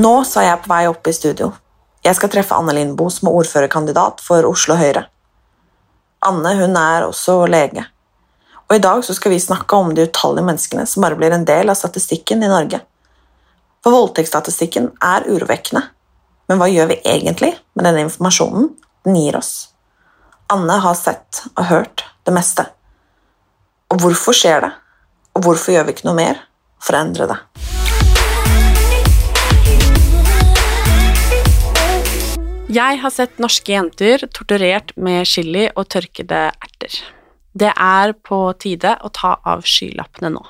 Nå er jeg på vei opp i studio. Jeg skal treffe Anne Lindboe som er ordførerkandidat for Oslo Høyre. Anne hun er også lege. Og I dag så skal vi snakke om de utallige menneskene som bare blir en del av statistikken i Norge. For voldtektsstatistikken er urovekkende. Men hva gjør vi egentlig med denne informasjonen den gir oss? Anne har sett og hørt det meste. Og hvorfor skjer det? Og hvorfor gjør vi ikke noe mer for å endre det? Jeg har sett norske jenter torturert med chili og tørkede erter. Det er på tide å ta av skylappene nå.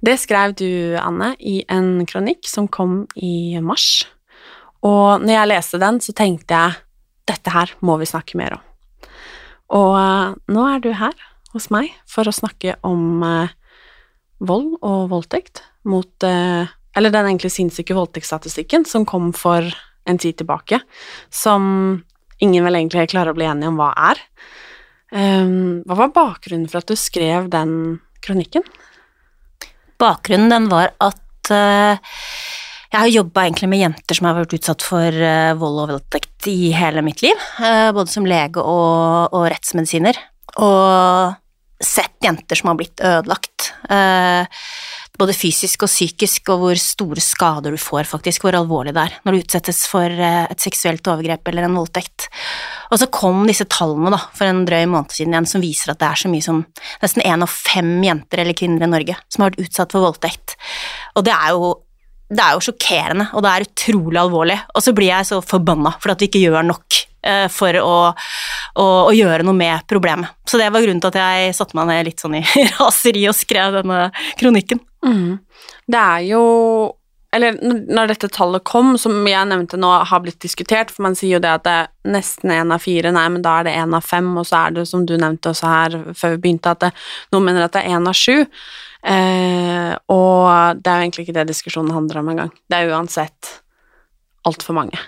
Det skrev du, Anne, i en kronikk som kom i mars. Og når jeg leste den, så tenkte jeg dette her må vi snakke mer om. Og eh, nå er du her hos meg for å snakke om eh, vold og voldtekt mot eh, Eller den egentlig sinnssyke voldtektsstatistikken som kom for en tid tilbake, som ingen vel egentlig klarer å bli enige om hva er. Um, hva var bakgrunnen for at du skrev den kronikken? Bakgrunnen den var at eh, jeg har jobba med jenter som har vært utsatt for eh, vold og voldtekt i hele mitt liv, eh, både som lege og, og rettsmedisiner, og sett jenter som har blitt ødelagt. Både fysisk og psykisk, og hvor store skader du får, faktisk, hvor alvorlig det er når du utsettes for eh, et seksuelt overgrep eller en voldtekt. Og så kom disse tallene da, for en drøy måned siden igjen som viser at det er så mye som nesten én av fem jenter eller kvinner i Norge som har vært utsatt for voldtekt. Og det er jo det er jo sjokkerende, og det er utrolig alvorlig. Og så blir jeg så forbanna for at vi ikke gjør nok eh, for å, å, å gjøre noe med problemet. Så det var grunnen til at jeg satte meg ned litt sånn i raseri og skrev denne kronikken. Det er jo Eller når dette tallet kom, som jeg nevnte nå, har blitt diskutert, for man sier jo det at det er nesten én av fire, nei, men da er det én av fem, og så er det, som du nevnte også her før vi begynte, at det, noen mener at det er én av sju. Eh, og det er jo egentlig ikke det diskusjonen handler om engang. Det er uansett altfor mange.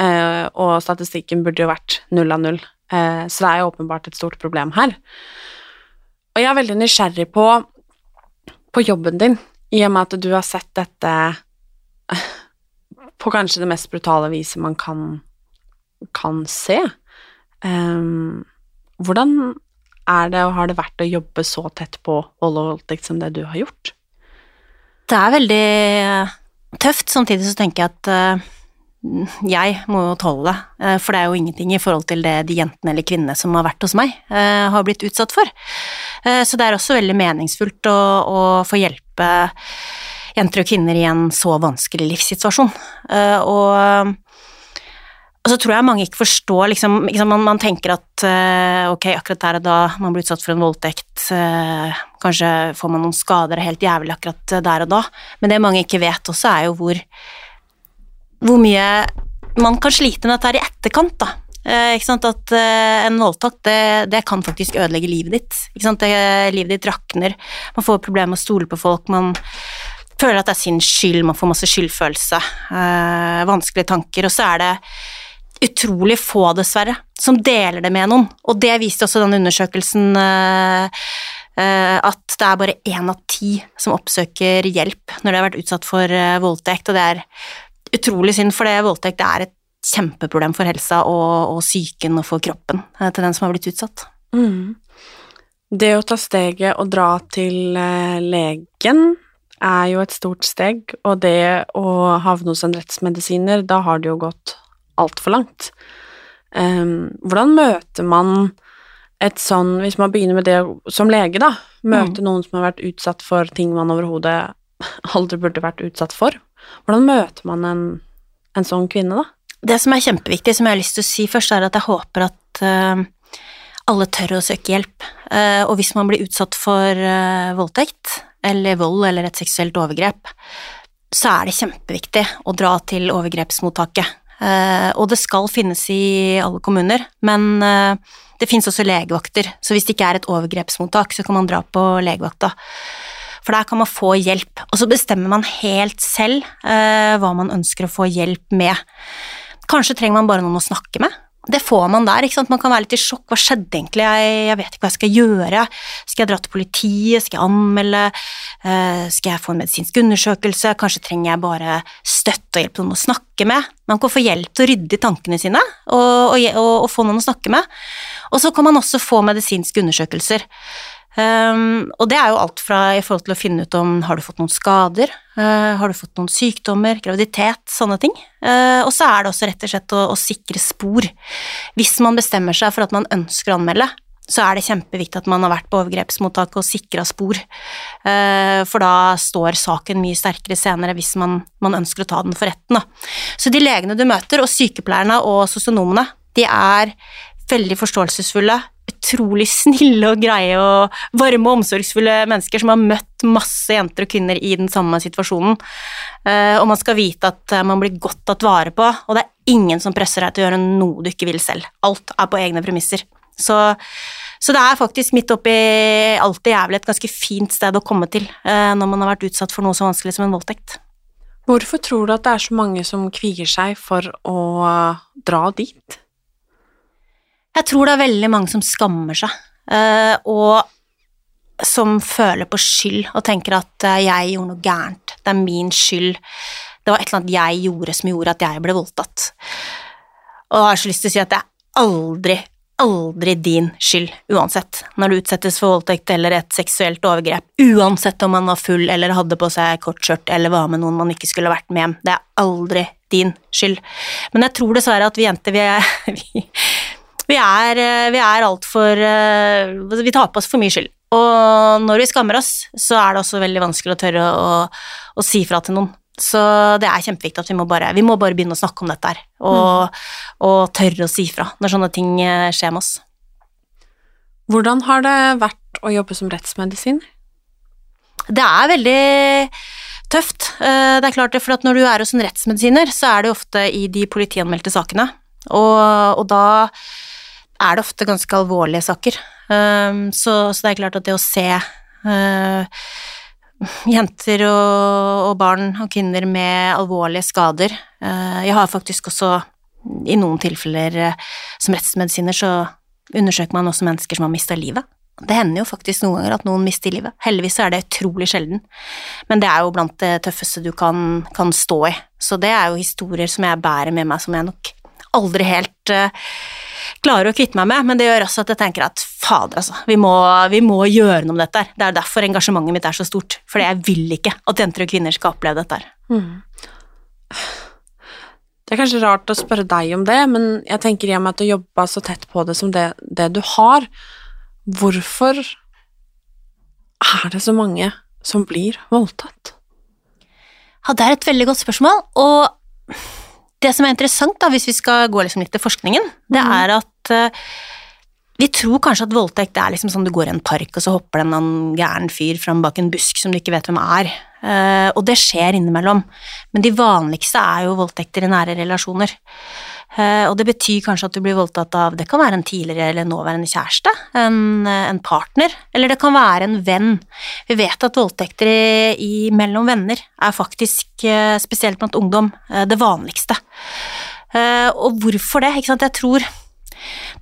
Eh, og statistikken burde jo vært null av null. Eh, så det er jo åpenbart et stort problem her. Og jeg er veldig nysgjerrig på, på jobben din, i og med at du har sett dette på kanskje det mest brutale viset man kan, kan se. Um, hvordan er det og har det vært å jobbe så tett på vold og voldtekt som det du har gjort? Det er veldig tøft, samtidig så tenker jeg at eh, jeg må jo tåle det, eh, for det er jo ingenting i forhold til det de jentene eller kvinnene som har vært hos meg, eh, har blitt utsatt for. Eh, Så det er også veldig meningsfullt å, å få hjelpe jenter og kvinner i en så vanskelig livssituasjon. Og og så tror jeg mange ikke forstår liksom, liksom man, man tenker at ok, akkurat der og da man blir utsatt for en voldtekt, kanskje får man noen skader, er helt jævlig akkurat der og da, men det mange ikke vet også er jo hvor, hvor mye man kan slite med dette her i etterkant, da. Eh? At eh, en voldtakt, det, det kan faktisk ødelegge livet ditt. Det, livet ditt rakner, man får problemer med å stole på folk, man føler at det er sin skyld, man får masse skyldfølelse, eh, vanskelige tanker, og så er det utrolig få, dessverre, som deler det med noen. Og det viste også den undersøkelsen eh, eh, at det er bare én av ti som oppsøker hjelp når de har vært utsatt for eh, voldtekt, og det er utrolig synd, for det voldtekt er et kjempeproblem for helsa og, og psyken og for kroppen eh, til den som har blitt utsatt. Mm. Det å ta steget og dra til eh, legen er jo et stort steg, og det å havne hos en rettsmedisiner, da har det jo gått altfor langt. Um, hvordan møter man et sånn, hvis man begynner med det som lege, da, møte noen som har vært utsatt for ting man overhodet aldri burde vært utsatt for, hvordan møter man en, en sånn kvinne, da? Det som er kjempeviktig, som jeg har lyst til å si først, er at jeg håper at eh, alle tør å søke hjelp. Eh, og hvis man blir utsatt for eh, voldtekt, eller vold eller et seksuelt overgrep, så er det kjempeviktig å dra til overgrepsmottaket. Og det skal finnes i alle kommuner, men det finnes også legevakter, så hvis det ikke er et overgrepsmottak, så kan man dra på legevakta. For der kan man få hjelp, og så bestemmer man helt selv eh, hva man ønsker å få hjelp med. Kanskje trenger man bare noen å snakke med. Det får man der. ikke sant? Man kan være litt i sjokk. Hva skjedde egentlig? Jeg, jeg vet ikke hva jeg skal gjøre. Skal jeg dra til politiet? Skal jeg anmelde? Eh, skal jeg få en medisinsk undersøkelse? Kanskje trenger jeg bare støtte og hjelp noen å snakke med? Man kan få hjelp til å rydde i tankene sine og, og, og, og få noen å snakke med. Og så kan man også få medisinske undersøkelser. Um, og det er jo alt fra i forhold til å finne ut om har du fått noen skader, uh, har du fått noen sykdommer, graviditet, sånne ting. Uh, og så er det også rett og slett å, å, sikre spor. Hvis man bestemmer seg for at man ønsker å anmelde, så er det kjempeviktig at man har vært på overgrepsmottaket og sikra spor, uh, for da står saken mye sterkere senere hvis man, man ønsker å ta den for retten. Da. Så de legene du møter, og sykepleierne og sosionomene, de er veldig forståelsesfulle, utrolig snille og greie og varme og omsorgsfulle mennesker som har møtt masse jenter og kvinner i den samme situasjonen. Eh, og man skal vite at eh, man blir godt tatt vare på, og det er ingen som presser deg til å gjøre noe du ikke vil selv. Alt er på egne premisser. Så, så det er faktisk midt oppi alt det jævlig et ganske fint sted å komme til eh, når man har vært utsatt for noe så vanskelig som en voldtekt. Hvorfor tror du at det er så mange som kvier seg for å dra dit? Jeg tror det er veldig mange som skammer seg, eh, og som føler på skyld og tenker at eh, jeg gjorde noe gærent, det er min skyld, det var et eller annet jeg gjorde som gjorde at jeg ble voldtatt. Og jeg har så lyst til å si at det er aldri, aldri din skyld, uansett, når du utsettes for voldtekt eller et seksuelt overgrep, uansett om man var full eller hadde på seg kortskjørt eller var med noen man ikke skulle vært med hjem, det er aldri din skyld. Men jeg tror dessverre at vi jenter, vi er, vi, vi er, vi er altfor Vi tar på oss for mye skyld. Og når vi skammer oss, så er det også veldig vanskelig å tørre å, å si fra til noen. Så det er kjempeviktig at vi må bare, vi må bare begynne å snakke om dette her, og, mm. og tørre å si fra når sånne ting skjer med oss. Hvordan har det vært å jobbe som rettsmedisin? Det er veldig tøft. Det er klart det, for når du er hos en rettsmedisiner, så er det ofte i de politianmeldte sakene, og, og da er det ofte ganske alvorlige saker. Um, så, så, det er klart at det å se uh, jenter og, og, barn og kvinner med alvorlige skader uh, Jeg har faktisk også i noen tilfeller uh, som rettsmedisiner så undersøker man også mennesker som har mista livet. Det hender jo faktisk noen ganger at noen mister livet. Heldigvis er det utrolig sjelden, men det er jo blant det tøffeste du kan, kan stå i. Så det er jo historier som jeg bærer med meg, som jeg nok aldri helt klarer å kvitte meg med, men det gjør også at jeg tenker at fader, altså, vi må, vi må gjøre noe med dette her. Det er derfor engasjementet mitt er så stort, fordi jeg vil ikke at jenter og kvinner skal oppleve dette her. Mm. Det er kanskje rart å spørre deg om det, men jeg tenker i og med at du jobba så tett på det som det, det du har, hvorfor er det så mange som blir voldtatt? Ja, det er et veldig godt spørsmål, og det som er interessant, da, hvis vi skal gå liksom litt til forskningen, det mm. er at uh, vi tror kanskje at voldtekt er liksom sånn du går i en park, og så hopper det en gæren fyr fram bak en busk som du ikke vet hvem er. Uh, og det skjer innimellom. Men de vanligste er jo voldtekter i nære relasjoner. Eh, og det betyr kanskje at du blir voldtatt av Det kan være en tidligere eller nåværende kjæreste, en, eh, en partner, eller det kan være en venn. Vi vet at voldtekter i, i, mellom venner er faktisk, eh, spesielt blant ungdom, det vanligste. Og hvorfor det? Ikke sant? Jeg tror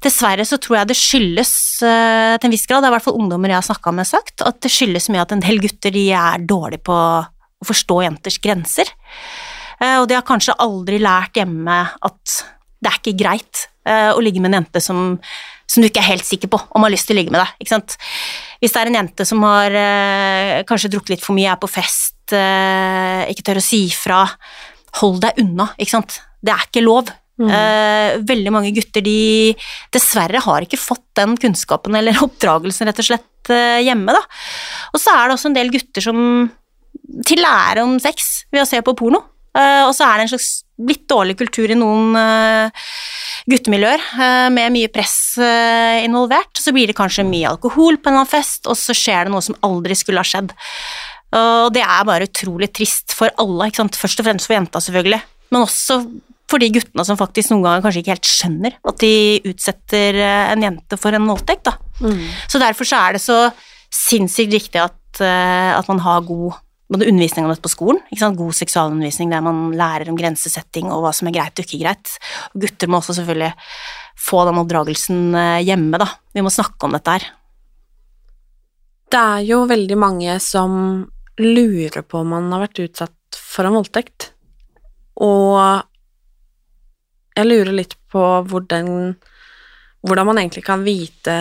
Dessverre så tror jeg det skyldes til en viss grad, det er i hvert fall ungdommer jeg har snakka med sagt, at det skyldes mye at en del gutter de er dårlige på å forstå jenters grenser. Og de har kanskje aldri lært hjemme at det er ikke greit uh, å ligge med en jente som som du ikke er helt sikker på om har lyst til å ligge med deg. ikke sant? Hvis det er en jente som har uh, kanskje drukket litt for mye, er på fest, eh, ikke tør å si fra, hold deg unna, ikke sant. Det er ikke lov. Eh, veldig mange gutter de dessverre har ikke fått den kunnskapen eller oppdragelsen rett og slett uh, hjemme. da. Og så er det også en del gutter som til lære om sex ved å se på porno. Eh, og så er det en slags litt dårlig kultur i noen eh, guttemiljøer eh, med mye press involvert. Så blir det kanskje mye alkohol på en eller annen fest, og så skjer det noe som aldri skulle ha skjedd. Og det er bare utrolig trist for alle, først og fremst for jenta selvfølgelig, men også for de guttene som faktisk noen ganger kanskje ikke helt skjønner at de utsetter en jente for en voldtekt. Mm. Så derfor så er det så sinnssykt viktig at, at man har god både undervisning om dette på skolen, god seksualundervisning der man lærer om grensesetting og hva som er greit og ikke greit. Gutter må også selvfølgelig få den oppdragelsen eh, hjemme, da. Vi må snakke om dette her. Det er jo veldig mange som lurer på om man har vært utsatt for en voldtekt. Og jeg lurer litt på hvordan, hvordan man egentlig kan vite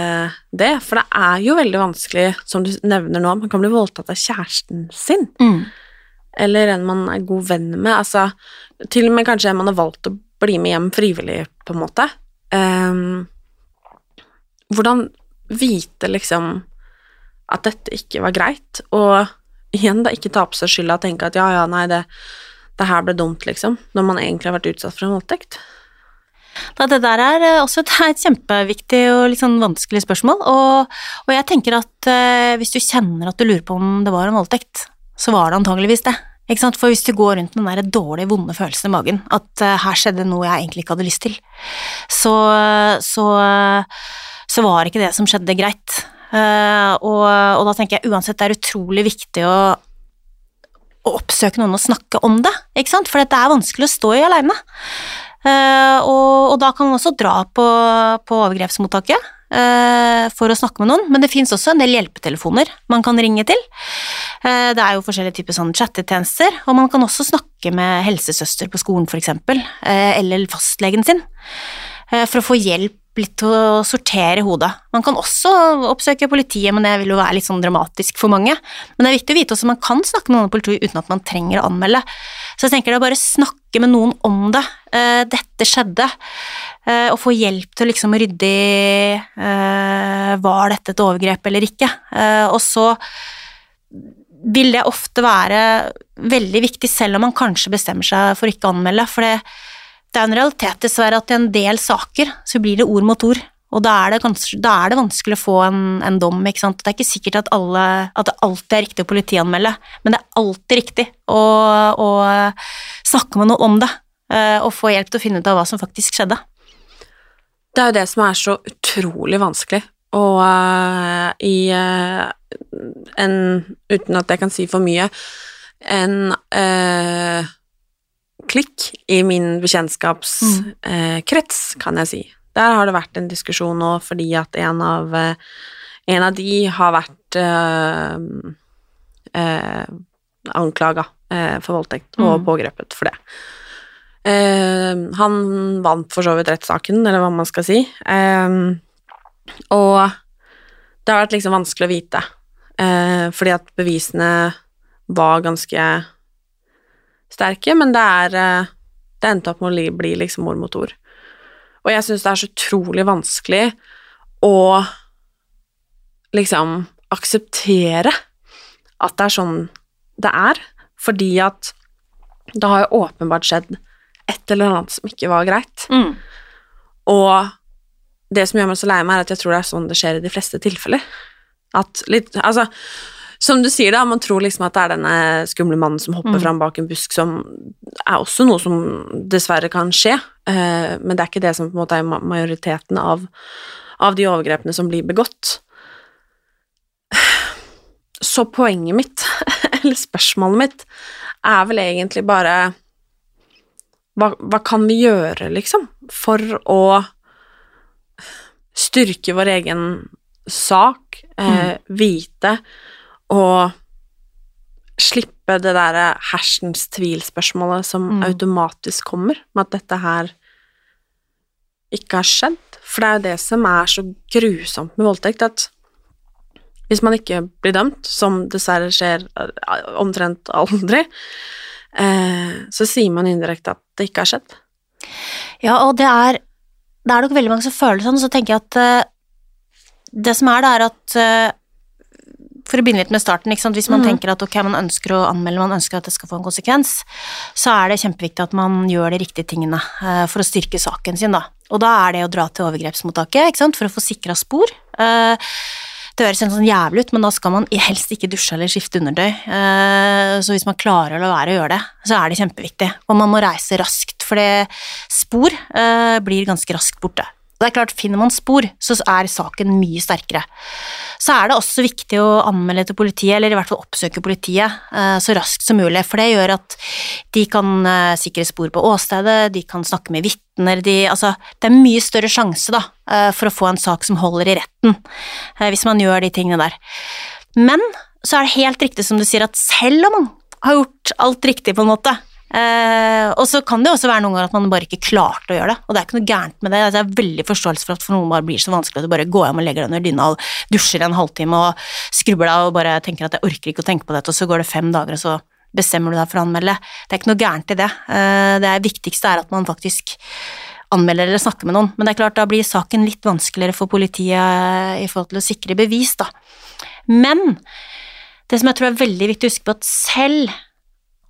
det, for det er jo veldig vanskelig, som du nevner nå, man kan bli voldtatt av kjæresten sin, eller en man er god venn med, altså til og med kanskje en man har valgt å bli med hjem frivillig, på en måte. Um, hvordan vite liksom at dette ikke var greit, og igjen da ikke ta på seg skylda og tenke at ja, ja, nei, det, det her ble dumt, liksom, når man egentlig har vært utsatt for en voldtekt. Da, det der er eh, også et, et kjempeviktig og litt sånn vanskelig spørsmål, og, og jeg tenker at eh, hvis du kjenner at du lurer på om det var en voldtekt, så var det antageligvis det. Ikke sant? For hvis du går rundt med den der dårlige, vonde følelsen i magen, at eh, her skjedde noe jeg egentlig ikke hadde lyst til, så, så, så var ikke det som skjedde, greit. Eh, og, og da tenker jeg uansett det er utrolig viktig å, å oppsøke noen og snakke om det, ikke sant? For det er vanskelig å stå i aleine. Eh, og, og da kan man også dra på, på overgrepsmottaket eh, for å snakke med noen, men det fins også en del hjelpetelefoner man kan ringe til. Eh, det er jo forskjellige typer sånn chattetjenester, og man kan også snakke med helsesøster på skolen f.eks., eller fastlegen sin, for å få hjelp litt til å sortere hodet. Man kan også oppsøke politiet, men det vil jo være litt sånn dramatisk for mange. Men det er viktig å vite også at man kan snakke med noen i politiet uten at man trenger å anmelde. Så jeg tenker det er bare å snakke med noen om det. Eh, dette skjedde. Eh, og få hjelp til liksom å rydde i eh, Var dette et overgrep eller ikke? Og så vil det ofte være veldig viktig, selv om man kanskje bestemmer seg for ikke å anmelde. For det, det er en realitet dessverre at i en del saker så blir det ord mot ord. Og da er det, kanskje, da er det vanskelig å få en, en dom. ikke sant? Det er ikke sikkert at, alle, at det alltid er riktig å politianmelde, men det er alltid riktig å, å snakke med noen om det. eh, Og få hjelp til å finne ut av hva som faktisk skjedde. Det er jo det som er så utrolig vanskelig, og uh, i uh, en Uten at jeg kan si for mye En eh, klikk i min bekjentskapskrets, kan jeg si. Der har det vært en diskusjon nå fordi at en av, eh, en av de har vært eh, eh, anklaga eh, for voldtekt og Mm. pågrepet for det. Eh, han vant for så vidt rettssaken, eller hva man skal si. Eh, og det har vært liksom vanskelig å vite, eh, fordi at bevisene var ganske sterke, men det er eh, Det endte opp med å bli liksom ord mot ord. Og jeg syns det er så utrolig vanskelig å liksom akseptere at det er sånn det er, fordi at det har jo åpenbart skjedd et eller annet som ikke var greit. Og det som gjør meg så lei meg, er at jeg tror det er sånn det skjer i de fleste tilfeller. At litt Altså, som du sier, da, man tror liksom at det er denne skumle mannen som hopper Mm. fram bak en busk, som er også noe som dessverre kan skje, eh, men det er ikke det som på en måte er majoriteten av, av de overgrepene som blir begått. Så poenget mitt, eller spørsmålet mitt, er vel egentlig bare hva, hva kan vi gjøre, liksom, for å styrke vår egen sak, eh, vite og slippe det derre hersens tvil-spørsmålet som Mm. automatisk kommer, med at dette her ikke har skjedd. For det er jo det som er så grusomt med voldtekt, at hvis man ikke blir dømt, som dessverre skjer eh, omtrent aldri, eh, så sier man indirekte at det ikke har skjedd. Ja, og det er Det er nok veldig mange som føler sånn, så tenker jeg at eh, det som er, det er at for å begynne litt med starten, hvis man mm. tenker at ok, man ønsker å anmelde, man ønsker at det skal få en konsekvens, så er det kjempeviktig at man gjør de riktige tingene uh, for å styrke saken sin, da. Og da er det å dra til overgrepsmottaket, for å få sikra spor. Uh, det høres sånn jævlig ut, men da skal man helst ikke dusje eller skifte undertøy. Eh, Så hvis man klarer å la være å gjøre det, så er det kjempeviktig. Og man må reise raskt, for det spor blir ganske raskt borte. Det er klart, Finner man spor, så er saken mye sterkere. Så er det også viktig å anmelde til politiet, eller i hvert fall oppsøke politiet eh, så raskt som mulig, for det gjør at de kan eh, sikre spor på åstedet, de kan snakke med vitner, de, altså, det er mye større sjanse da, eh, for å få en sak som holder i retten, hvis man gjør de tingene der. Men så er det helt riktig som du sier, at selv om man har gjort alt riktig på en måte, eh, og så kan det også være noen ganger at man bare ikke klarte å gjøre det, og det er ikke noe gærent med det. Altså, jeg har veldig forståelse for at for noen bare blir så vanskelig at du bare går hjem og legger deg under dyna og dusjer en halvtime og skrubber deg og bare tenker at jeg orker ikke å tenke på dette, og så går det fem dager, og så bestemmer du deg for å anmelde. Det er ikke noe gærent i det. Eh, det viktigste er at man faktisk anmelder eller snakker med noen, men det er klart da blir saken litt vanskeligere for politiet i forhold til å sikre bevis, da. Men det som jeg tror er veldig viktig å huske på, at selv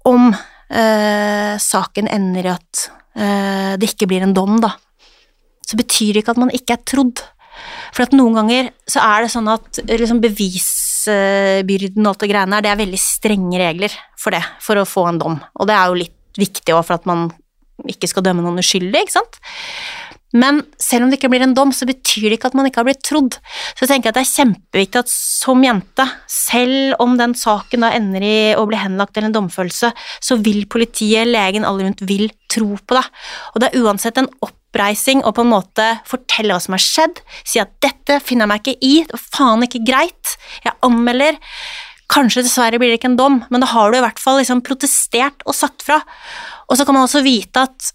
om saken ender i at eh, det ikke blir en dom, da, så betyr det ikke at man ikke er trodd. For at noen ganger så er det sånn at liksom bevisbyrden og alt det greiene her, det er veldig strenge regler for det, for å få en dom. Og det er jo litt viktig òg for at man ikke skal dømme noen uskyldig, ikke sant. Men selv om det ikke blir en dom, så betyr det ikke at man ikke har blitt trodd. Så jeg tenker at det er kjempeviktig at som jente, selv om den saken da ender i å bli henlagt eller en domfølelse, så vil politiet, legen, alle rundt vil tro på deg. Og det er uansett en oppreising å på en måte fortelle hva som har skjedd, si at dette finner jeg meg ikke i, det var faen ikke greit, jeg anmelder. Kanskje dessverre blir det ikke en dom, men da har du i hvert fall liksom protestert og sagt fra. Og så kan man også vite at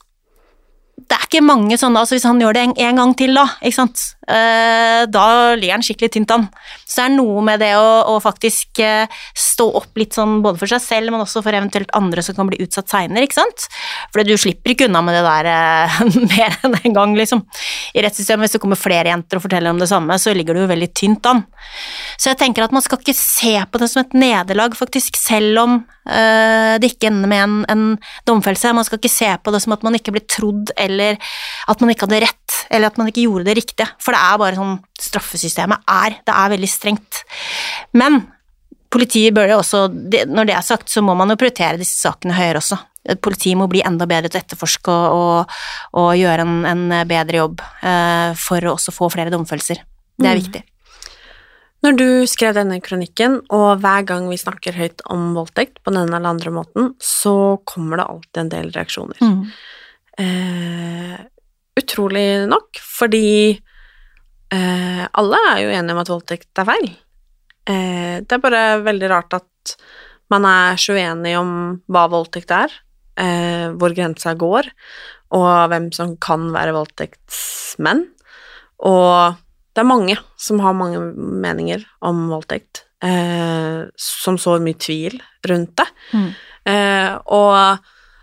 det er ikke mange sånne, altså hvis han gjør det en, en gang til da, ikke sant, eh, da ligger han skikkelig tynt an. Så det er noe med det å, å faktisk eh, stå opp litt sånn både for seg selv, men også for eventuelt andre som kan bli utsatt seinere, ikke sant? For du slipper ikke unna med det der eh, mer enn en gang, liksom. I rettssystemet, hvis det kommer flere jenter og forteller om det samme, så ligger du jo veldig tynt an. Så jeg tenker at man skal ikke se på det som et nederlag, faktisk, selv om eh, det ikke ender med en, en domfellelse. Man skal ikke se på det som at man ikke blir trodd, eller at man ikke hadde rett, eller at man ikke gjorde det riktige. For det er bare sånn straffesystemet er. Det er veldig strengt. Men politiet bør jo også, når det er sagt, så må man jo prioritere disse sakene høyere også. Politiet må bli enda bedre til å etterforske og, og, og gjøre en, en bedre jobb eh, for å også få flere domfellelser. Det er Mm. viktig. Når du skrev denne kronikken, og hver gang vi snakker høyt om voldtekt på den eller andre måten, så kommer det alltid en del reaksjoner. Mm. Eh, utrolig nok, fordi eh, alle er jo enige om at voldtekt er feil. Eh, det er bare veldig rart at man er så uenig om hva voldtekt er, eh, hvor grensa går, og hvem som kan være voldtektsmenn. Og det er mange som har mange meninger om voldtekt, eh, som sår mye tvil rundt det, Mm. eh, og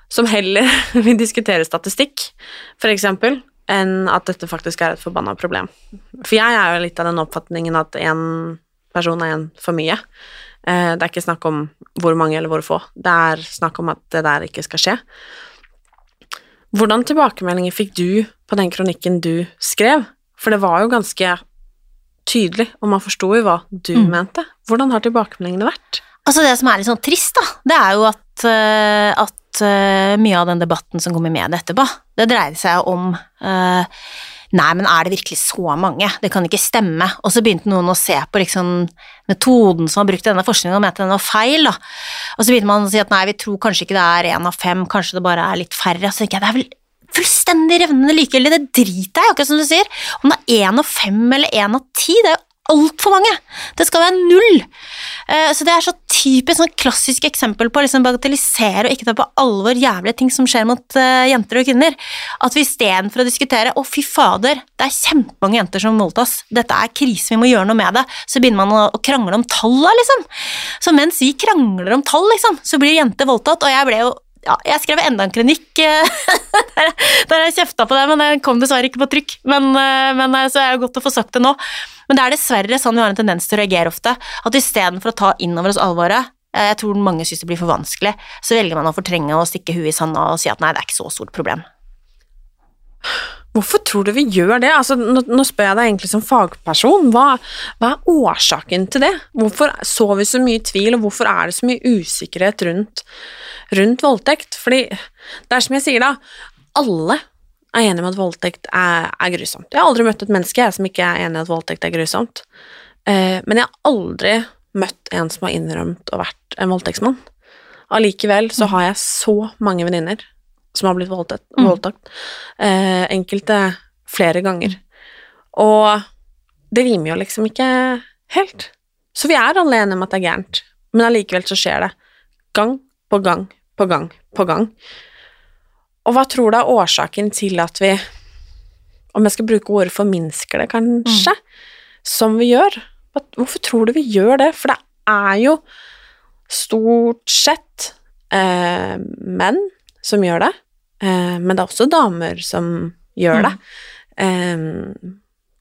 som heller vil diskutere statistikk, eksempel, enn at dette faktisk er et forbanna problem. For jeg er jo litt av den oppfatningen at én person er én for mye. Eh, det er ikke snakk om hvor mange eller hvor få, det er snakk om at det der ikke skal skje. Hvordan tilbakemeldinger fikk du på den kronikken du skrev? For det var jo ganske tydelig, og man forsto jo hva du Mm. mente. Hvordan har tilbakemeldingene vært? Altså Det som er litt sånn trist, da, det er jo at, eh, at eh, mye av den debatten som kommer med det etterpå, det dreide seg om uh, Nei, men er det virkelig så mange? Det kan ikke stemme. Og så begynte noen å se på liksom, metoden som var brukt denne forskningen, og mente den var feil. Da. Og så begynte man å si at nei, vi tror kanskje ikke det er én av fem, kanskje det bare er litt færre. Så tenker jeg det er vel fullstendig revnende likegyldig, det driter jeg i, akkurat som du sier. Om det er én av fem eller én av ti, det er jo altfor mange. Det skal være null. Eh, Så det er så typisk sånn klassisk eksempel på å liksom bagatellisere og ikke ta på alvor jævlige ting som skjer mot eh, jenter og kvinner. At vi istedenfor å diskutere 'Å, fy fader, det er kjempemange jenter som voldtas', dette er krise, vi må gjøre noe med det, så begynner man å, krangle om talla, liksom. Så mens vi krangler om tall, liksom, så blir jenter voldtatt, og jeg ble jo ja, jeg skrev enda en kronikk eh, der, der jeg kjefta på det, men den kom dessverre ikke på trykk. Men, eh, men eh, så er det godt å få sagt det nå. Men det er dessverre sånn vi har en tendens til å reagere ofte. At istedenfor å ta inn over oss alvoret, jeg tror mange syns det blir for vanskelig, så velger man å fortrenge og stikke huet i sanda og si at nei, det er ikke så stort problem. Hvorfor tror du vi gjør det? Altså, nå, nå spør jeg deg egentlig som fagperson. Hva, hva er årsaken til det? Hvorfor så vi så mye tvil, og hvorfor er det så mye usikkerhet rundt, rundt voldtekt? Fordi det er som jeg sier, da. Alle er enige om at voldtekt er, er grusomt. Jeg har aldri møtt et menneske jeg, som ikke er enig i at voldtekt er grusomt. Eh, men jeg har aldri møtt en som har innrømt å vært en voldtektsmann. Allikevel så har jeg så mange venninner som har blitt voldtatt. Mm. voldtatt. Eh, enkelte flere ganger. Og det rimer jo liksom ikke helt. Så vi er alle enige om at det er gærent, men allikevel så skjer det. Gang på gang på gang på gang. Og hva tror du er årsaken til at vi, om jeg skal bruke ordet forminsker det, kanskje, som vi gjør? Hvorfor tror du vi gjør det? For det er jo stort sett eh, menn som gjør det, eh, men det er også damer som gjør det. Eh,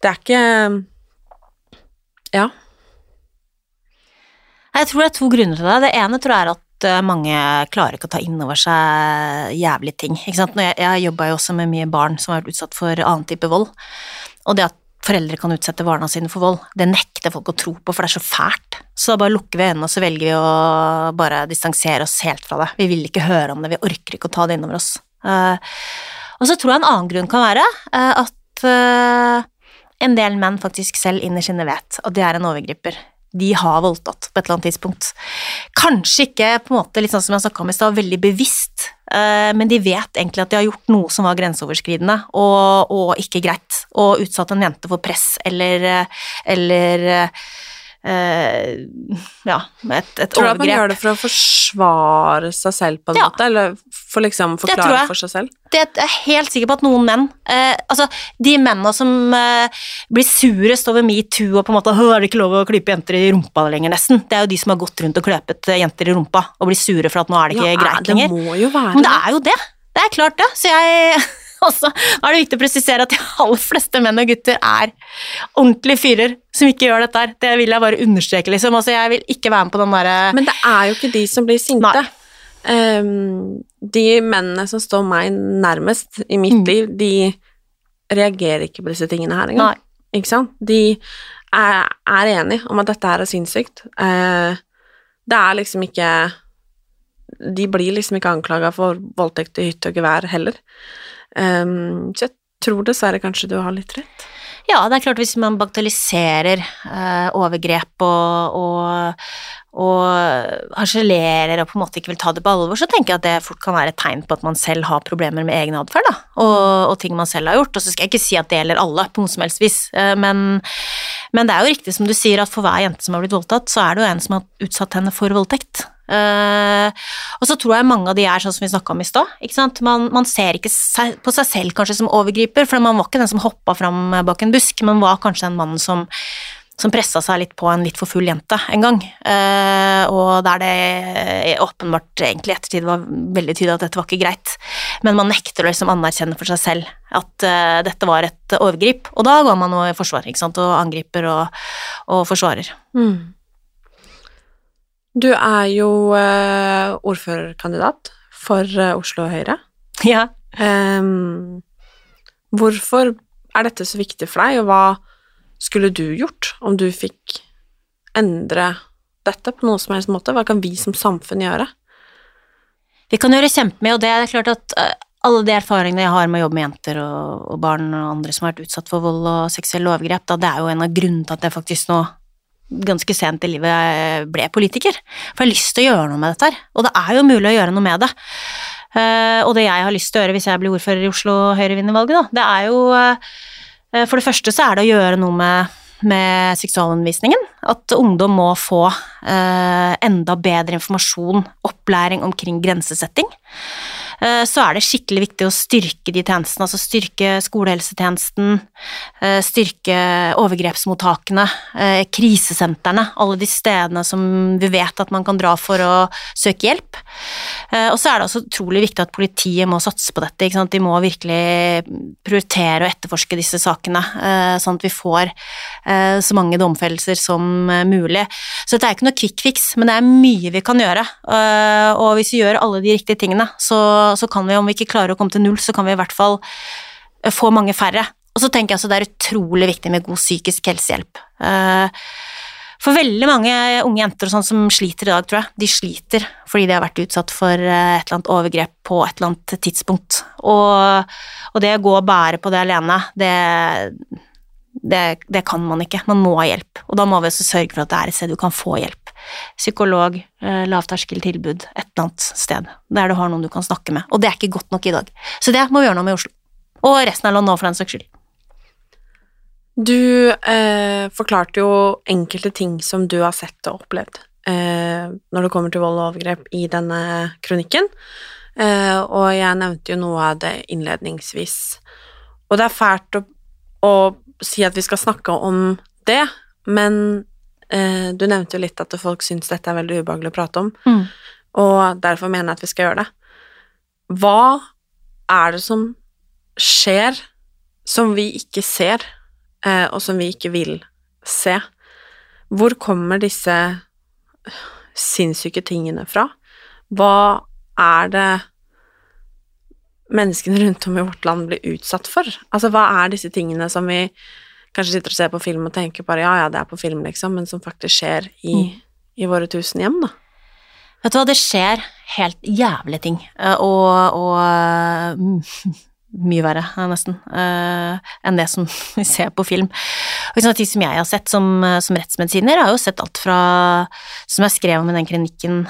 det er ikke Ja. Jeg tror det er to grunner til det. Det ene tror jeg er at eh, mange klarer ikke å ta inn over seg jævlige ting. Ikke sant? Når jeg, jeg jobba jo også med mye barn som har vært utsatt for annen type vold. Og det at foreldre kan utsette barna sine for vold, det nekter folk å tro på, for det er så fælt. Så da bare lukker vi øynene, og så velger vi å bare distansere oss helt fra det. Vi vil ikke høre om det, vi orker ikke å ta det innover oss. Eh, og så tror jeg en annen grunn kan være eh, at eh, en del menn faktisk selv innerst inne vet at de er en overgriper. De har voldtatt på et eller annet tidspunkt. Kanskje ikke på en måte litt sånn som jeg snakka om i stad, veldig bevisst, men de vet egentlig at de har gjort noe som var grenseoverskridende og, og ikke greit, og utsatt en jente for press eller, eh, eller eh, ja, et, et Tror du at man gjør det for å forsvare seg selv på en Ja. måte, eller for liksom forklare for seg selv? det er jeg helt sikker på at noen menn eh, Altså, de mennene som eh, blir surest over metoo og på en måte «Åh, er det ikke lov å klype jenter i rumpa lenger, nesten? Det er jo de som har gått rundt og kløpet eh, jenter i rumpa og blir sure for at nå er det ikke Ja, greit det må jo være Men det er jo det. Det er klart det. Så jeg også, Da er det viktig å presisere at de aller fleste menn og gutter er ordentlige fyrer som ikke gjør dette her. Det vil jeg bare understreke, liksom. Altså, jeg vil ikke være med på den derre Men det er jo ikke de som blir sinte. Ehm, de mennene som står meg nærmest i mitt Mm. liv, de reagerer ikke på disse tingene her engang. Nei. Ikke sant? De er, er enige om at dette her er sinnssykt. Uh, det er liksom ikke De blir liksom ikke anklaga for voldtekt i hytte og gevær heller. Ehm, så jeg tror dessverre kanskje du har litt rett. Ja, det er klart hvis man bagatelliserer uh, overgrep og, og, og harselerer og på en måte ikke vil ta det på alvor, så tenker jeg at det fort kan være et tegn på at man selv har problemer med egen atferd, da, og, og ting man selv har gjort. Og så skal jeg ikke si at det gjelder alle, på noe som helst vis, uh, men, men det er jo riktig som du sier, at for hver jente som har blitt voldtatt, så er det jo en som har utsatt henne for voldtekt. Eh, og så tror jeg mange av de er sånn som vi snakka om i stad. Man, man ser ikke på seg selv kanskje som overgriper, for man var ikke den som hoppa fram bak en busk, men var kanskje den mannen som, som pressa seg litt på en litt for full jente en gang. Eh, og der det åpenbart egentlig i ettertid var veldig tydelig at dette var ikke greit. Men man nekter å liksom anerkjenne for seg selv at eh, dette var et overgrip. Og da går man jo i forsvar ikke sant? og angriper og, og forsvarer. Du er jo eh, ordførerkandidat for eh, Oslo Høyre. Ja. Um, hvorfor er dette så viktig for deg, og hva skulle du gjort om du fikk endre dette på noen som helst måte? Hva kan vi som samfunn gjøre? Vi kan gjøre kjempemye, og det er klart at eh, alle de erfaringene jeg har med å jobbe med jenter og, og barn og andre som har vært utsatt for vold og seksuelle overgrep, da, det er jo en av grunnene til at jeg faktisk nå ganske sent i livet ble politiker. For jeg har lyst til å gjøre noe med dette her, og det er jo mulig å gjøre noe med det. Eh, og det jeg har lyst til å gjøre hvis jeg blir ordfører i Oslo og Høyre vinner valget, da, det er jo eh, For det første så er det å gjøre noe med med seksualundervisningen. At ungdom må få eh, enda bedre informasjon, opplæring omkring grensesetting. Eh, så er det skikkelig viktig å styrke de tjenestene, altså styrke skolehelsetjenesten, eh, styrke overgrepsmottakene, eh, krisesentrene, alle de stedene som vi vet at man kan dra for å søke hjelp. Og så er det også utrolig viktig at politiet må satse på dette. De må virkelig prioritere å etterforske disse sakene, sånn at vi får så mange domfellelser som mulig. Så dette er ikke noe quick fix, men det er mye vi kan gjøre. Og hvis vi gjør alle de riktige tingene, så så kan vi, om vi ikke klarer å komme til null, så kan vi i hvert fall eh, få mange færre. Og så tenker jeg altså det er utrolig viktig med god psykisk helsehjelp. Eh, for veldig mange unge jenter og sånn som sliter i dag, tror jeg, de sliter fordi de har vært utsatt for eh, et eller annet overgrep på et eller annet tidspunkt. Og, og det å gå og bære på det alene, det, det, det, kan man ikke. Man må ha hjelp. Og da må vi også sørge for at det er et sted du kan få hjelp psykolog, eh, lavterskeltilbud, et eller annet sted der du har noen du kan snakke med. Og det er ikke godt nok i dag. Så det må vi gjøre noe med i Oslo. Og resten av landet òg, for den saks skyld. Du eh, forklarte jo enkelte ting som du har sett og opplevd eh, når det kommer til vold og overgrep i denne kronikken, eh, og jeg nevnte jo noe av det innledningsvis. Og det er fælt å, å si at vi skal snakke om det, men du nevnte jo litt at folk syns dette er veldig ubehagelig å prate om, mm. og derfor mener jeg at vi skal gjøre det. Hva er det som skjer som vi ikke ser, eh, og som vi ikke vil se? Hvor kommer disse sinnssyke tingene fra? Hva er det menneskene rundt om i vårt land blir utsatt for? Altså, hva er disse tingene som vi kanskje sitter og ser på film og tenker bare ja, ja, det er på film, liksom, men som faktisk skjer i, mm. i våre tusen hjem, da. Vet du hva, det skjer helt jævlige ting, eh, og, og mye verre, nesten, uh, enn det som vi ser på film. Og sånne ting som jeg har sett som, som rettsmedisiner, har jo sett alt fra, som jeg skrev om i den klinikken,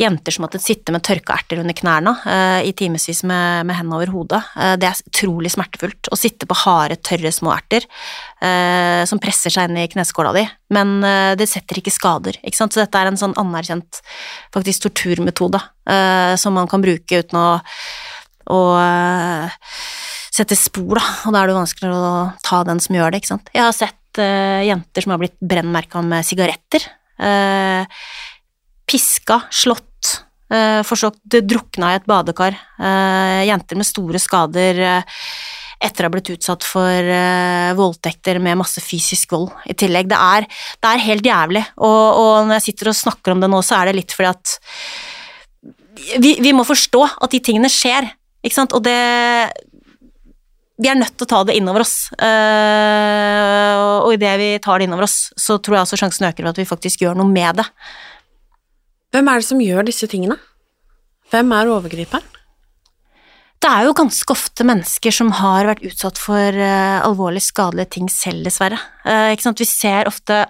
jenter som måtte sitte med tørka erter under knærne uh, i timevis med, med hendene over hodet. Uh, det er utrolig smertefullt å sitte på harde, tørre små erter uh, som presser seg inn i kneskåla di, men det setter ikke skader, ikke. Så dette er en sånn anerkjent faktisk torturmetode som man kan bruke uten å, å sette spor, da, og da er det vanskeligere å ta den som gjør det, ikke sant. Jeg har sett jenter som har blitt brennmerka med sigaretter. Uh, piska, slått, eh, forsøkt drukna i et badekar. Eh, jenter med store skader eh, etter å ha blitt utsatt for voldtekter med masse fysisk vold i tillegg. Det er, det er helt jævlig, og, og, når jeg sitter og snakker om det nå, så er det litt fordi at vi, vi må forstå at de tingene skjer, ikke sant, og det vi er nødt til å ta det innover oss, uh, og idet vi tar det innover oss, så tror jeg også sjansen øker for at vi faktisk gjør noe med det. Hvem er det som gjør disse tingene? Hvem er overgriperen? Det er jo ganske ofte mennesker som har vært utsatt for uh, alvorlig skadelige ting selv, dessverre. Uh? Vi ser ofte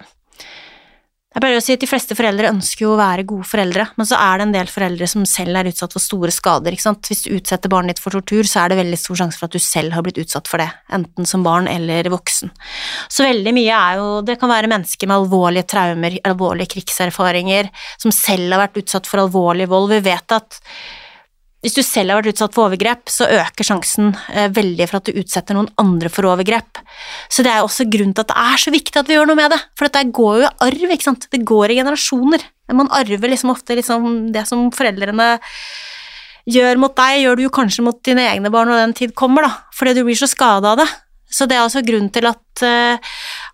jeg pleier å si at De fleste foreldre ønsker jo å være gode foreldre, men så er det en del foreldre som selv er utsatt for store skader. ikke sant? Hvis du utsetter barnet ditt for tortur, så er det veldig stor sjanse for at du selv har blitt utsatt for det, enten som barn eller voksen. Så veldig mye er jo Det kan være mennesker med alvorlige traumer, alvorlige krigserfaringer, som selv har vært utsatt for alvorlig vold. Vi vet at hvis du selv har vært utsatt for overgrep, så øker sjansen eh, veldig for at du utsetter noen andre for overgrep. Så det er også grunnen til at det er så viktig at vi gjør noe med det, for dette går jo i arv, ikke sant. Det går i generasjoner. Man arver liksom ofte liksom det som foreldrene gjør mot deg, gjør du jo kanskje mot dine egne barn når den tid kommer, da, fordi du blir så skada av det. Så det er også grunnen til at, uh,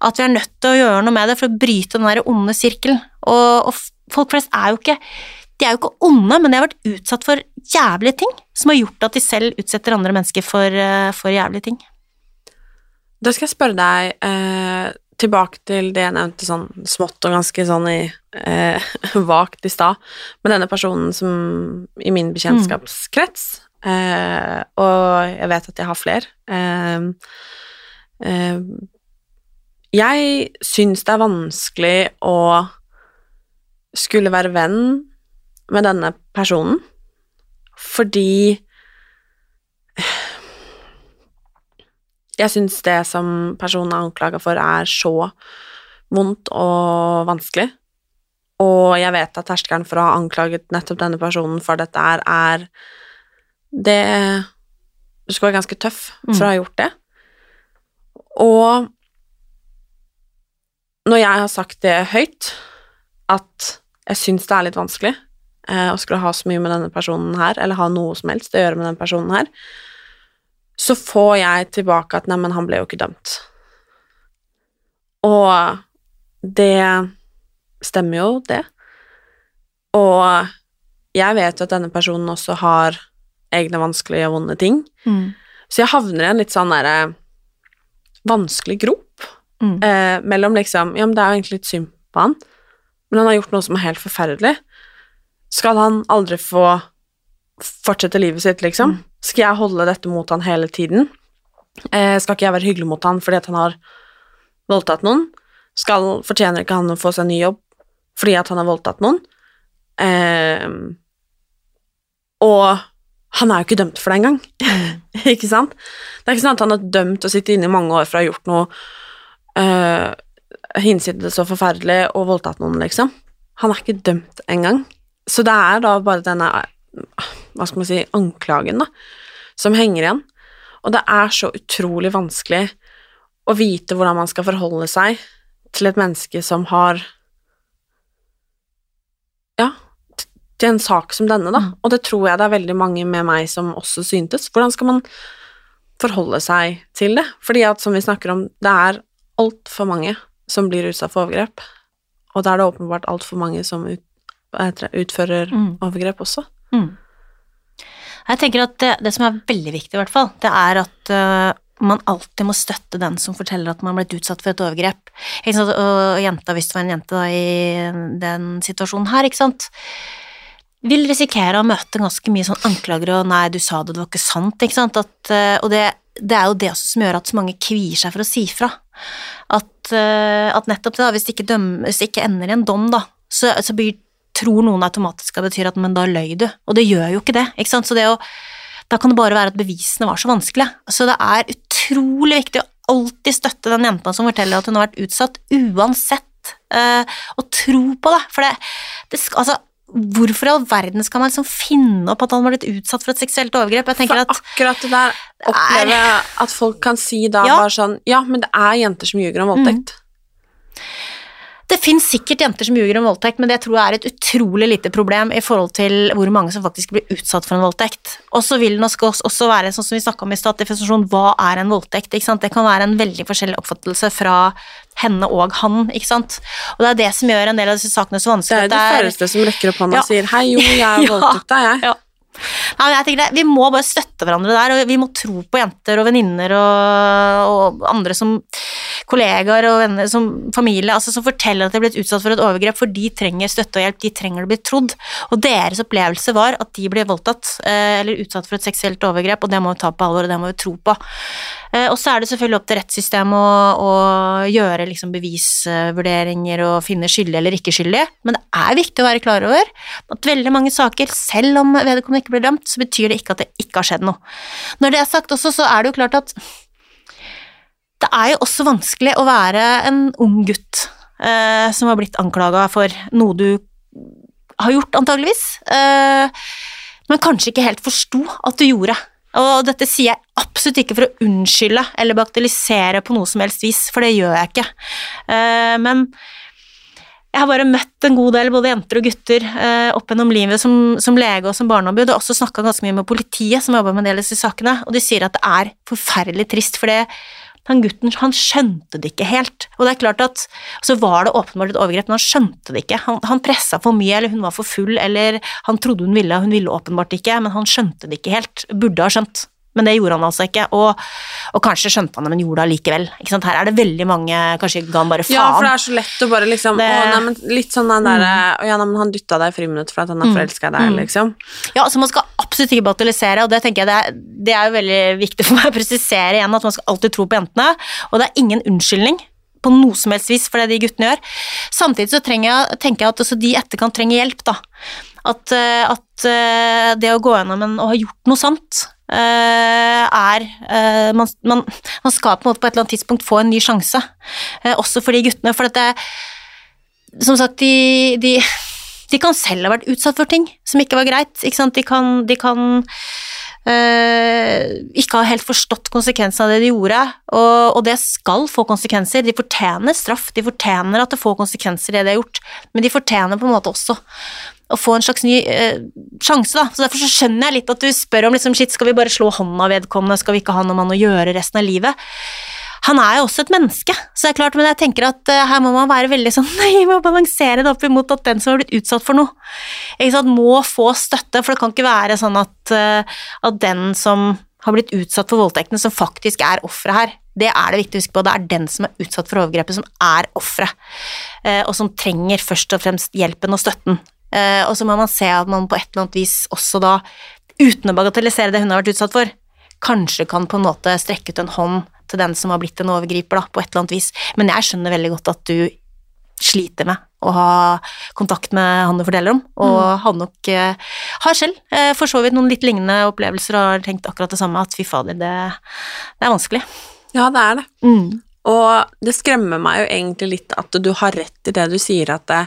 at, vi er nødt til å gjøre noe med det for å bryte den der onde sirkelen. Og, og folk flest er jo ikke de er jo ikke onde, men de har vært utsatt for jævlige ting som har gjort at de selv utsetter andre mennesker for, eh, for jævlige ting. Da skal jeg spørre deg eh, tilbake til det jeg nevnte sånn smått og ganske sånn i eh, vagt i stad, med denne personen som i min bekjentskapskrets, eh, og jeg vet at jeg har flere eh, eh, Jeg syns det er vanskelig å skulle være venn med denne personen fordi Jeg syns det som personen er anklaga for, er så vondt og vanskelig. Og jeg vet at terskelen for å ha anklaget nettopp denne personen for dette her er Det Du skal være ganske tøff for å ha gjort det. Og når jeg har sagt det høyt, at jeg syns det er litt vanskelig eh, å skulle ha så mye med denne personen her, eller ha noe som helst å gjøre med den personen her, så får jeg tilbake at neimen, han ble jo ikke dømt. Og det stemmer jo, det. Og jeg vet jo at denne personen også har egne vanskelige og vonde ting, Mm. så jeg havner i en litt sånn derre vanskelig grop Mm. eh, mellom liksom Ja, men det er jo egentlig litt synd på han, men han har gjort noe som er helt forferdelig. Skal han aldri få fortsette livet sitt, liksom? Skal jeg holde dette mot han hele tiden? Eh, skal ikke jeg være hyggelig mot han fordi at han har voldtatt noen? Skal, fortjener ikke han å få seg en ny jobb fordi at han har voldtatt noen? Eh, og han er jo ikke dømt for det engang, ikke sant? Det er ikke sånn at han er dømt og sitter inne i mange år for å ha gjort noe eh, hinsides og forferdelig og voldtatt noen, liksom. Han er ikke dømt engang. Så det er da bare denne, hva skal man si, anklagen, da, som henger igjen. Og det er så utrolig vanskelig å vite hvordan man skal forholde seg til et menneske som har Ja, til en sak som denne, da. Og det tror jeg det er veldig mange med meg som også syntes. Hvordan skal man forholde seg til det? Fordi at, som vi snakker om, det er altfor mange som blir utsatt for overgrep. Og da er det åpenbart altfor mange som ut, utfører Mm. overgrep også. Mm. Jeg tenker at det, det som er veldig viktig, i hvert fall, det er at uh, man alltid må støtte den som forteller at man har blitt utsatt for et overgrep. Og jenta, hvis det var en jente da, i den situasjonen her, ikke sant, vil risikere å møte ganske mye sånn anklager og 'nei, du sa det, det var ikke sant', ikke sant, at, uh, og det, det er jo det som gjør at så mange kvier seg for å si fra. At, øh, at nettopp det, da, hvis det ikke, døm, hvis det ikke ender i en dom, da, så, så blir, tror noen automatisk at det betyr at men da løy du, og det gjør jo ikke det, ikke sant, så det å da kan det bare være at bevisene var så vanskelige. Så det er utrolig viktig å alltid støtte den jenta som forteller at hun har vært utsatt, uansett, eh, og tro på det. For det, det skal, altså, hvorfor i all verden skal man liksom finne opp at han var blitt utsatt for et seksuelt overgrep? Jeg For at akkurat det der opplever jeg at folk kan si da Ja. bare sånn Ja, men det er jenter som ljuger om voldtekt. Det finnes sikkert jenter som ljuger om voldtekt, men det tror jeg er et utrolig lite problem i forhold til hvor mange som faktisk blir utsatt for en voldtekt. Og så vil det nok også være, sånn som vi snakka om i stad, definisjon hva er en voldtekt? Det kan være en veldig forskjellig oppfattelse fra henne og han, ikke sant. Og det er det som gjør en del av disse sakene så vanskelig. Det er de færreste som rekker opp hånda Ja. og sier 'hei, jo, jeg har Ja. voldtatt deg, jeg'. Ja. Nei, jeg tenker det, Vi må bare støtte hverandre der, og vi må tro på jenter og venninner og, og andre som kollegaer og venner, som familie, altså som forteller at de er blitt utsatt for et overgrep, for de trenger støtte og hjelp, de trenger å bli trodd. Og deres opplevelse var at de ble voldtatt eh, eller utsatt for et seksuelt overgrep, og det må vi ta på alvor, og det må vi tro på. Eh, og så er det selvfølgelig opp til rettssystemet å, gjøre liksom bevisvurderinger og finne skyldige eller ikke skyldige, men det er viktig å være klar over at veldig mange saker, selv om vedkommende ikke blir dømt, så betyr det ikke at det ikke har skjedd noe. Når det er sagt også, så er det jo klart at det er jo også vanskelig å være en ung gutt eh, som har blitt anklaga for noe du har gjort, antageligvis, eh, men kanskje ikke helt forsto at du gjorde. Og dette sier jeg absolutt ikke for å unnskylde eller bagatellisere på noe som helst vis, for det gjør jeg ikke. Eh, men jeg har bare møtt en god del både jenter og gutter eh, opp gjennom livet som, som lege og som barneombud, og også snakka ganske mye med politiet som jobber med en del av disse sakene, og de sier at det er forferdelig trist, for det han gutten han skjønte det ikke helt. Og det er klart at så var det åpenbart et overgrep, men han skjønte det ikke. Han, han pressa for mye, eller hun var for full, eller han trodde hun ville, og hun ville åpenbart ikke, men han skjønte det ikke helt. Burde ha skjønt. Men det gjorde han altså ikke, og, og kanskje skjønte han det, men gjorde det allikevel. Her er det veldig mange Kanskje ga han bare faen. Ja, for det er så lett å bare liksom Det- å, nei, men Litt sånn den derre mm. ja, nei, men han dytta deg i friminutt for at han er forelska i deg, liksom. Ja, så man skal absolutt ikke bagatellisere, og det tenker jeg det er, det er jo veldig viktig for meg å presisere igjen, at man skal alltid tro på jentene, og det er ingen unnskyldning på noe som helst vis for det de guttene gjør. Samtidig så jeg, tenker jeg at også de i etterkant trenger hjelp, da. At, eh, at eh, det å gå gjennom en, og ha gjort noe sant, er eh, man, man, man skal på en måte på et eller annet tidspunkt få en ny sjanse, eh, også for de guttene. For at det, som sagt, de, de, de kan selv ha vært utsatt for ting som ikke var greit. Ikke? De kan, de kan eh, ikke ha helt forstått konsekvensen av det de gjorde, og, og, det skal få konsekvenser. De fortjener straff, de fortjener at det får konsekvenser, det de har gjort, men de fortjener på en måte også å få en slags ny eh, sjanse, da. Så derfor så skjønner jeg litt at du spør om liksom, shit, skal vi bare slå hånda av vedkommende, skal vi ikke ha noe med han å gjøre resten av livet? Han er jo også et menneske, så det er klart, men jeg tenker at uh, her må man være veldig sånn Nei, må balansere det opp imot at den som har blitt utsatt for noe, sant, må få støtte, for det kan ikke være sånn at, uh, at den som har blitt utsatt for voldtektene, som faktisk er offeret her, det er det viktig å huske på. Det er den som er utsatt for overgrepet, som er offeret, uh, og som trenger først og fremst hjelpen og støtten. Og så må man se at man på et eller annet vis også da, uten å bagatellisere det hun har vært utsatt for, kanskje kan på en måte strekke ut en hånd til den som har blitt en overgriper, da, på et eller annet vis. Men jeg skjønner veldig godt at du sliter med å ha kontakt med han du forteller om, og mm. han nok eh, har selv eh, for så vidt noen litt lignende opplevelser og har tenkt akkurat det samme, at fy fader, det, det er vanskelig. Ja, det er det. Mm. Og det skremmer meg jo egentlig litt at du har rett i det du sier, at det,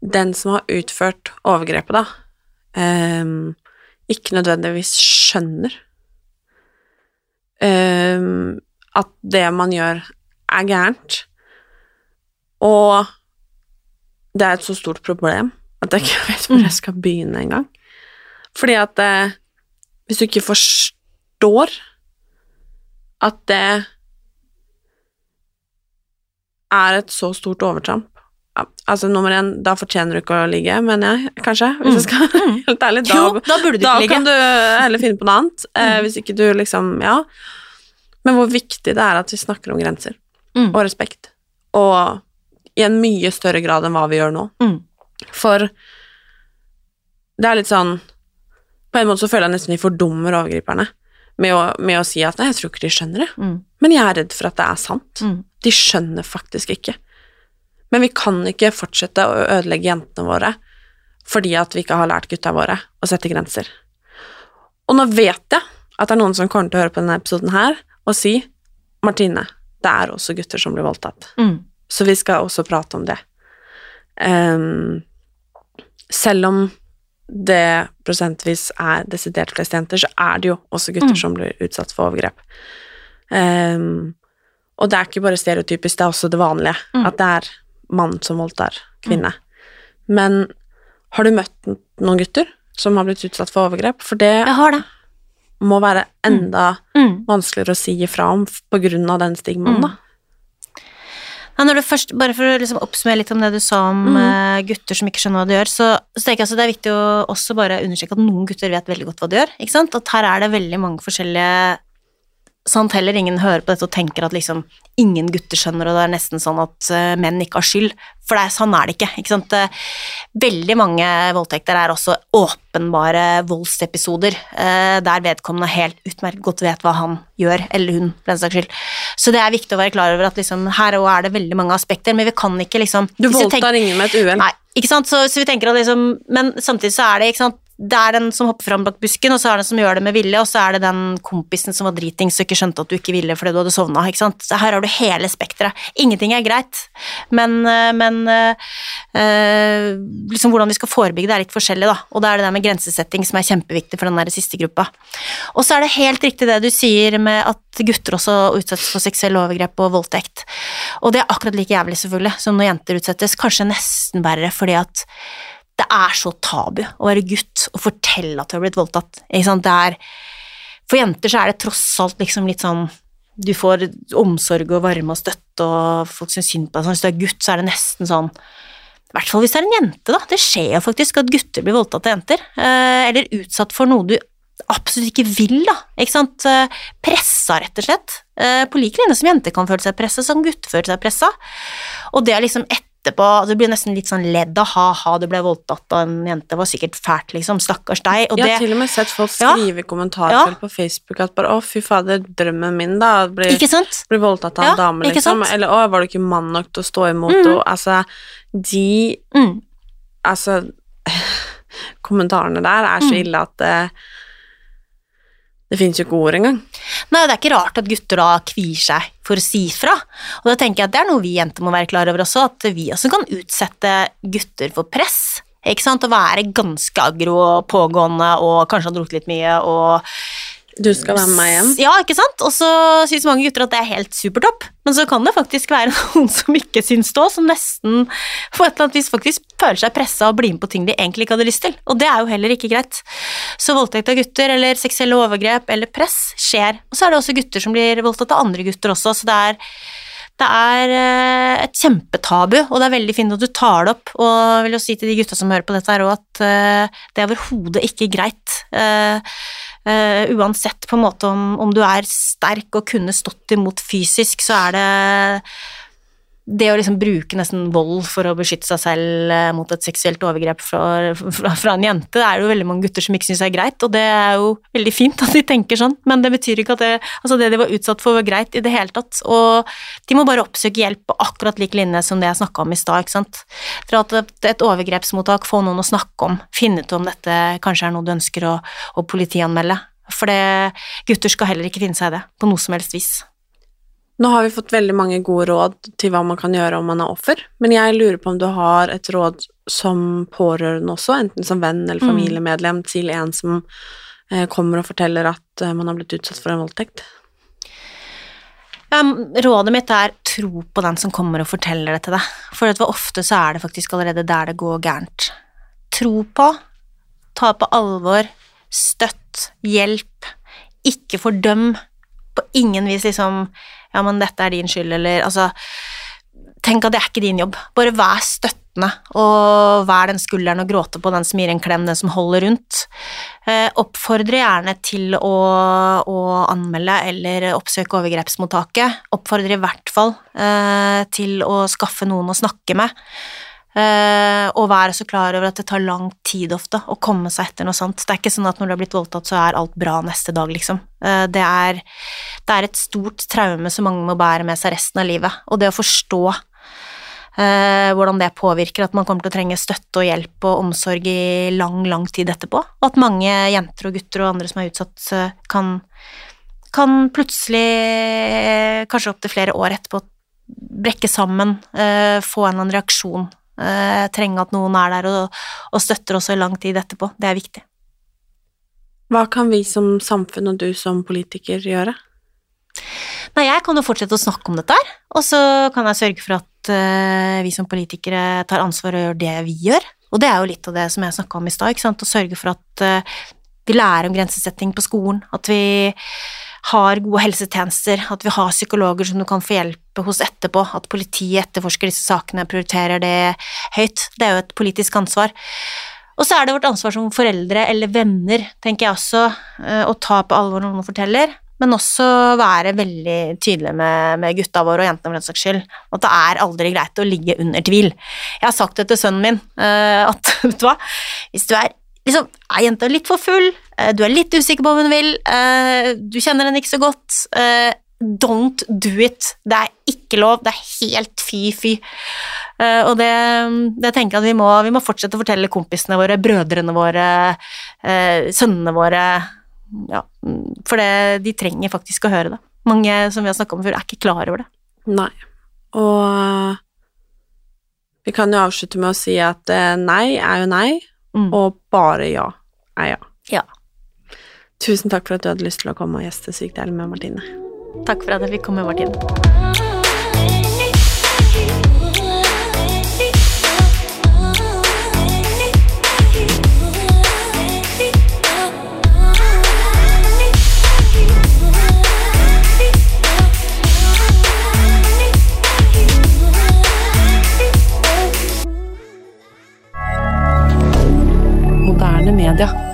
den som har utført overgrepet, da, um, ikke nødvendigvis skjønner um, at det man gjør, er gærent. Og det er et så stort problem at jeg ikke vet hvor jeg skal begynne engang. Fordi at eh, hvis du ikke forstår at det er et så stort overtramp Altså, nummer én, da fortjener du ikke å ligge, mener jeg, kanskje, hvis jeg skal mm. helt ærlig. Da, jo, da burde du da ikke ligge. kan du heller finne på noe annet, eh, Mm. hvis ikke du liksom Ja. Men hvor viktig det er at vi snakker om grenser Mm. og respekt, og i en mye større grad enn hva vi gjør nå. Mm. For det er litt sånn På en måte så føler jeg nesten vi fordummer overgriperne med å, med å si at nei, jeg tror ikke de skjønner det, Mm. men jeg er redd for at det er sant. Mm. De skjønner faktisk ikke. Men vi kan ikke fortsette å ødelegge jentene våre fordi at vi ikke har lært gutta våre å sette grenser. Og nå vet jeg at det er noen som kommer til å høre på denne episoden her og si Martine, det er også gutter som blir voldtatt. Mm. Så vi skal også prate om det. Um, selv om det prosentvis er desidert flest jenter, så er det jo også gutter Mm. som blir utsatt for overgrep. Um, og det er ikke bare stereotypisk, det er også det vanlige. Mm. At det er mann som voldtar kvinne. Men har du møtt noen gutter som har blitt utsatt for overgrep? For det det. må være enda Mm. vanskeligere å si ifra om på grunn av den stigmaen, Mm. da. Ja, først, bare for å liksom oppsummere litt om det du sa om mm. eh, gutter som ikke skjønner hva de gjør, så, så tenker jeg altså det er viktig å også bare understreke at noen gutter vet veldig godt hva de gjør. At her er det veldig mange forskjellige At heller ingen hører på dette og tenker at liksom ingen gutter skjønner, og det er nesten sånn at eh, menn ikke har skyld. For det er, sånn er det ikke. ikke sant? Eh, Veldig mange voldtekter er også åpenbare voldsepisoder, eh, der vedkommende helt utmerket godt vet hva han gjør, eller hun, for den saks skyld. Så det er viktig å være klar over at liksom, her også er det veldig mange aspekter, men vi kan ikke liksom Du voldtar ingen med et uhell. Nei, ikke sant, så, så vi tenker at liksom Men samtidig så er det, ikke sant det er den som hopper fram bak busken, og så er det den som gjør det med vilje, og så er det den kompisen som var dritings og ikke skjønte at du ikke ville fordi du hadde sovna. Så her har du hele spekteret. Ingenting er greit, men, eh, men eh, liksom hvordan vi skal forebygge det er litt forskjellig, da. Og da er det det med grensesetting som er kjempeviktig for den der siste gruppa. Og så er det helt riktig det du sier med at gutter også utsettes for seksuelle overgrep og voldtekt. Og det er akkurat like jævlig, selvfølgelig, som når jenter utsettes. Kanskje nesten verre, fordi at det er så tabu å være gutt og fortelle at du har blitt voldtatt. Er, for jenter så er det tross alt liksom litt sånn Du får omsorg og varme og støtte, og folk syns synd på deg. Hvis du er gutt, så er det nesten sånn I hvert fall hvis det er en jente, da. Det skjer jo faktisk at gutter blir voldtatt av jenter. Eh, eller utsatt for noe du absolutt ikke vil, da. Ikke sant. Eh, Pressa, rett og slett. Eh, på lik linje som jenter kan føle seg pressa, som gutter føler seg pressa. Og det er liksom etterpå Det blir nesten litt sånn ledd av ha-ha, du ble voldtatt av en jente, det var sikkert fælt, liksom. Stakkars deg. Og Jeg det har til og med sett folk skrive ja, kommentarer Ja. på Facebook at bare 'Å, fy fader, drømmen min, da', sant? blir voldtatt av Ja, en dame, liksom. Eller 'Å, var du ikke mann nok til å stå imot', Mm. og altså De Mm. Altså Kommentarene der er så Mm. ille at eh, Det finnes jo ikke ord engang. Nei, det er ikke rart at gutter da kvier seg for å si fra. Og da tenker jeg at det er noe vi jenter må være klar over også, at vi også kan utsette gutter for press. Ikke sant? Å være ganske aggro og pågående og kanskje ha drukket litt mye og Du skal være med meg hjem. Ja, ikke sant? Og så syns mange gutter at det er helt supertopp, men så kan det faktisk være noen som ikke syns det òg, som nesten på et eller annet vis faktisk føler seg pressa og blir med på ting de egentlig ikke hadde lyst til, og det er jo heller ikke greit. Så voldtekt av gutter eller seksuelle overgrep eller press skjer, og så er det også gutter som blir voldtatt av andre gutter også, så det er det er eh, et kjempetabu, og det er veldig fint at du tar det opp. Og jeg vil jo si til de gutta som hører på dette her òg, at eh, det er overhodet ikke greit. Eh, uansett på en måte om, om du er sterk og kunne stått imot fysisk, så er det det å liksom bruke nesten vold for å beskytte seg selv eh, mot et seksuelt overgrep fra, fra, fra en jente, det er jo veldig mange gutter som ikke syns er greit, og det er jo veldig fint at de tenker sånn, men det betyr ikke at det, altså det de var utsatt for, var greit i det hele tatt. Og de må bare oppsøke hjelp på akkurat lik linje som det jeg snakka om i stad, ikke sant. Til et, overgrepsmottak, få noen å snakke om, finne ut om dette kanskje er noe du ønsker å, å politianmelde. For det, gutter skal heller ikke finne seg i det, på noe som helst vis. Nå har vi fått veldig mange gode råd til hva man kan gjøre om man er offer, men jeg lurer på om du har et råd som pårørende også, enten som venn eller Mm. familiemedlem til en som eh, kommer og forteller at eh, man har blitt utsatt for en voldtekt. Ja, rådet mitt er tro på den som kommer og forteller det til deg, for ofte så er det faktisk allerede der det går gærent. Tro på, ta på alvor, støtt, hjelp, ikke fordøm, på ingen vis liksom ja, men dette er din skyld, eller altså Tenk at det er ikke din jobb. Bare vær støttende, og vær den skulderen og gråte på den som gir en klem, den som holder rundt. Eh, oppfordre gjerne til å, å anmelde eller oppsøke overgrepsmottaket. Oppfordre i hvert fall eh, til å skaffe noen å snakke med. Eh, og være så klar over at det tar lang tid ofte å komme seg etter noe sånt. Det er ikke sånn at når du har blitt voldtatt, så er alt bra neste dag, liksom. Eh, det, er, det er et stort traume som mange må bære med seg resten av livet. Og det å forstå eh, hvordan det påvirker, at man kommer til å trenge støtte og hjelp og omsorg i lang, lang tid etterpå. Og at mange jenter og gutter og andre som er utsatt, kan, kan plutselig, eh, kanskje opptil flere år etterpå, brekke sammen, få en eller annen reaksjon, eh, trenge at noen er der og, og støtter også i lang tid etterpå. Det er viktig. Hva kan vi som samfunn og du som politiker gjøre? Nei, jeg kan jo fortsette å snakke om dette her, og så kan jeg sørge for at eh, vi som politikere tar ansvar og gjør det vi gjør. Og det er jo litt av det som jeg snakka om i stad, å sørge for at eh, vi lærer om grensesetting på skolen, at vi har gode helsetjenester, at vi har psykologer som du kan få hjelp hos etterpå, at politiet etterforsker disse sakene, prioriterer det høyt. Det er jo et politisk ansvar. Og så er det vårt ansvar som foreldre eller venner, tenker jeg også, eh, å ta på alvor når noen forteller, men også være veldig tydelig med, med gutta våre og jentene for den saks skyld. At det er aldri greit å ligge under tvil. Jeg har sagt det til sønnen min, eh, at vet du hva, hvis du er liksom, er jenta litt for full, eh, du er litt usikker på hva hun vil, eh, du kjenner henne ikke så godt, eh, don't do it. Det er ikke lov, det er helt fy-fy. Og det, det tenker jeg at vi må, vi må fortsette å fortelle kompisene våre, brødrene våre, sønnene våre, ja, for det, de trenger faktisk å høre det. Mange som vi har snakket om før, er ikke klar over det. Nei. Og vi kan jo avslutte med å si at nei er jo nei, Mm. og bare ja er ja. Ja. Tusen takk for at du hadde lyst til å komme og gjeste Sykt ærlig med Martine. Takk for at jeg fikk komme, Martin. Moderne media.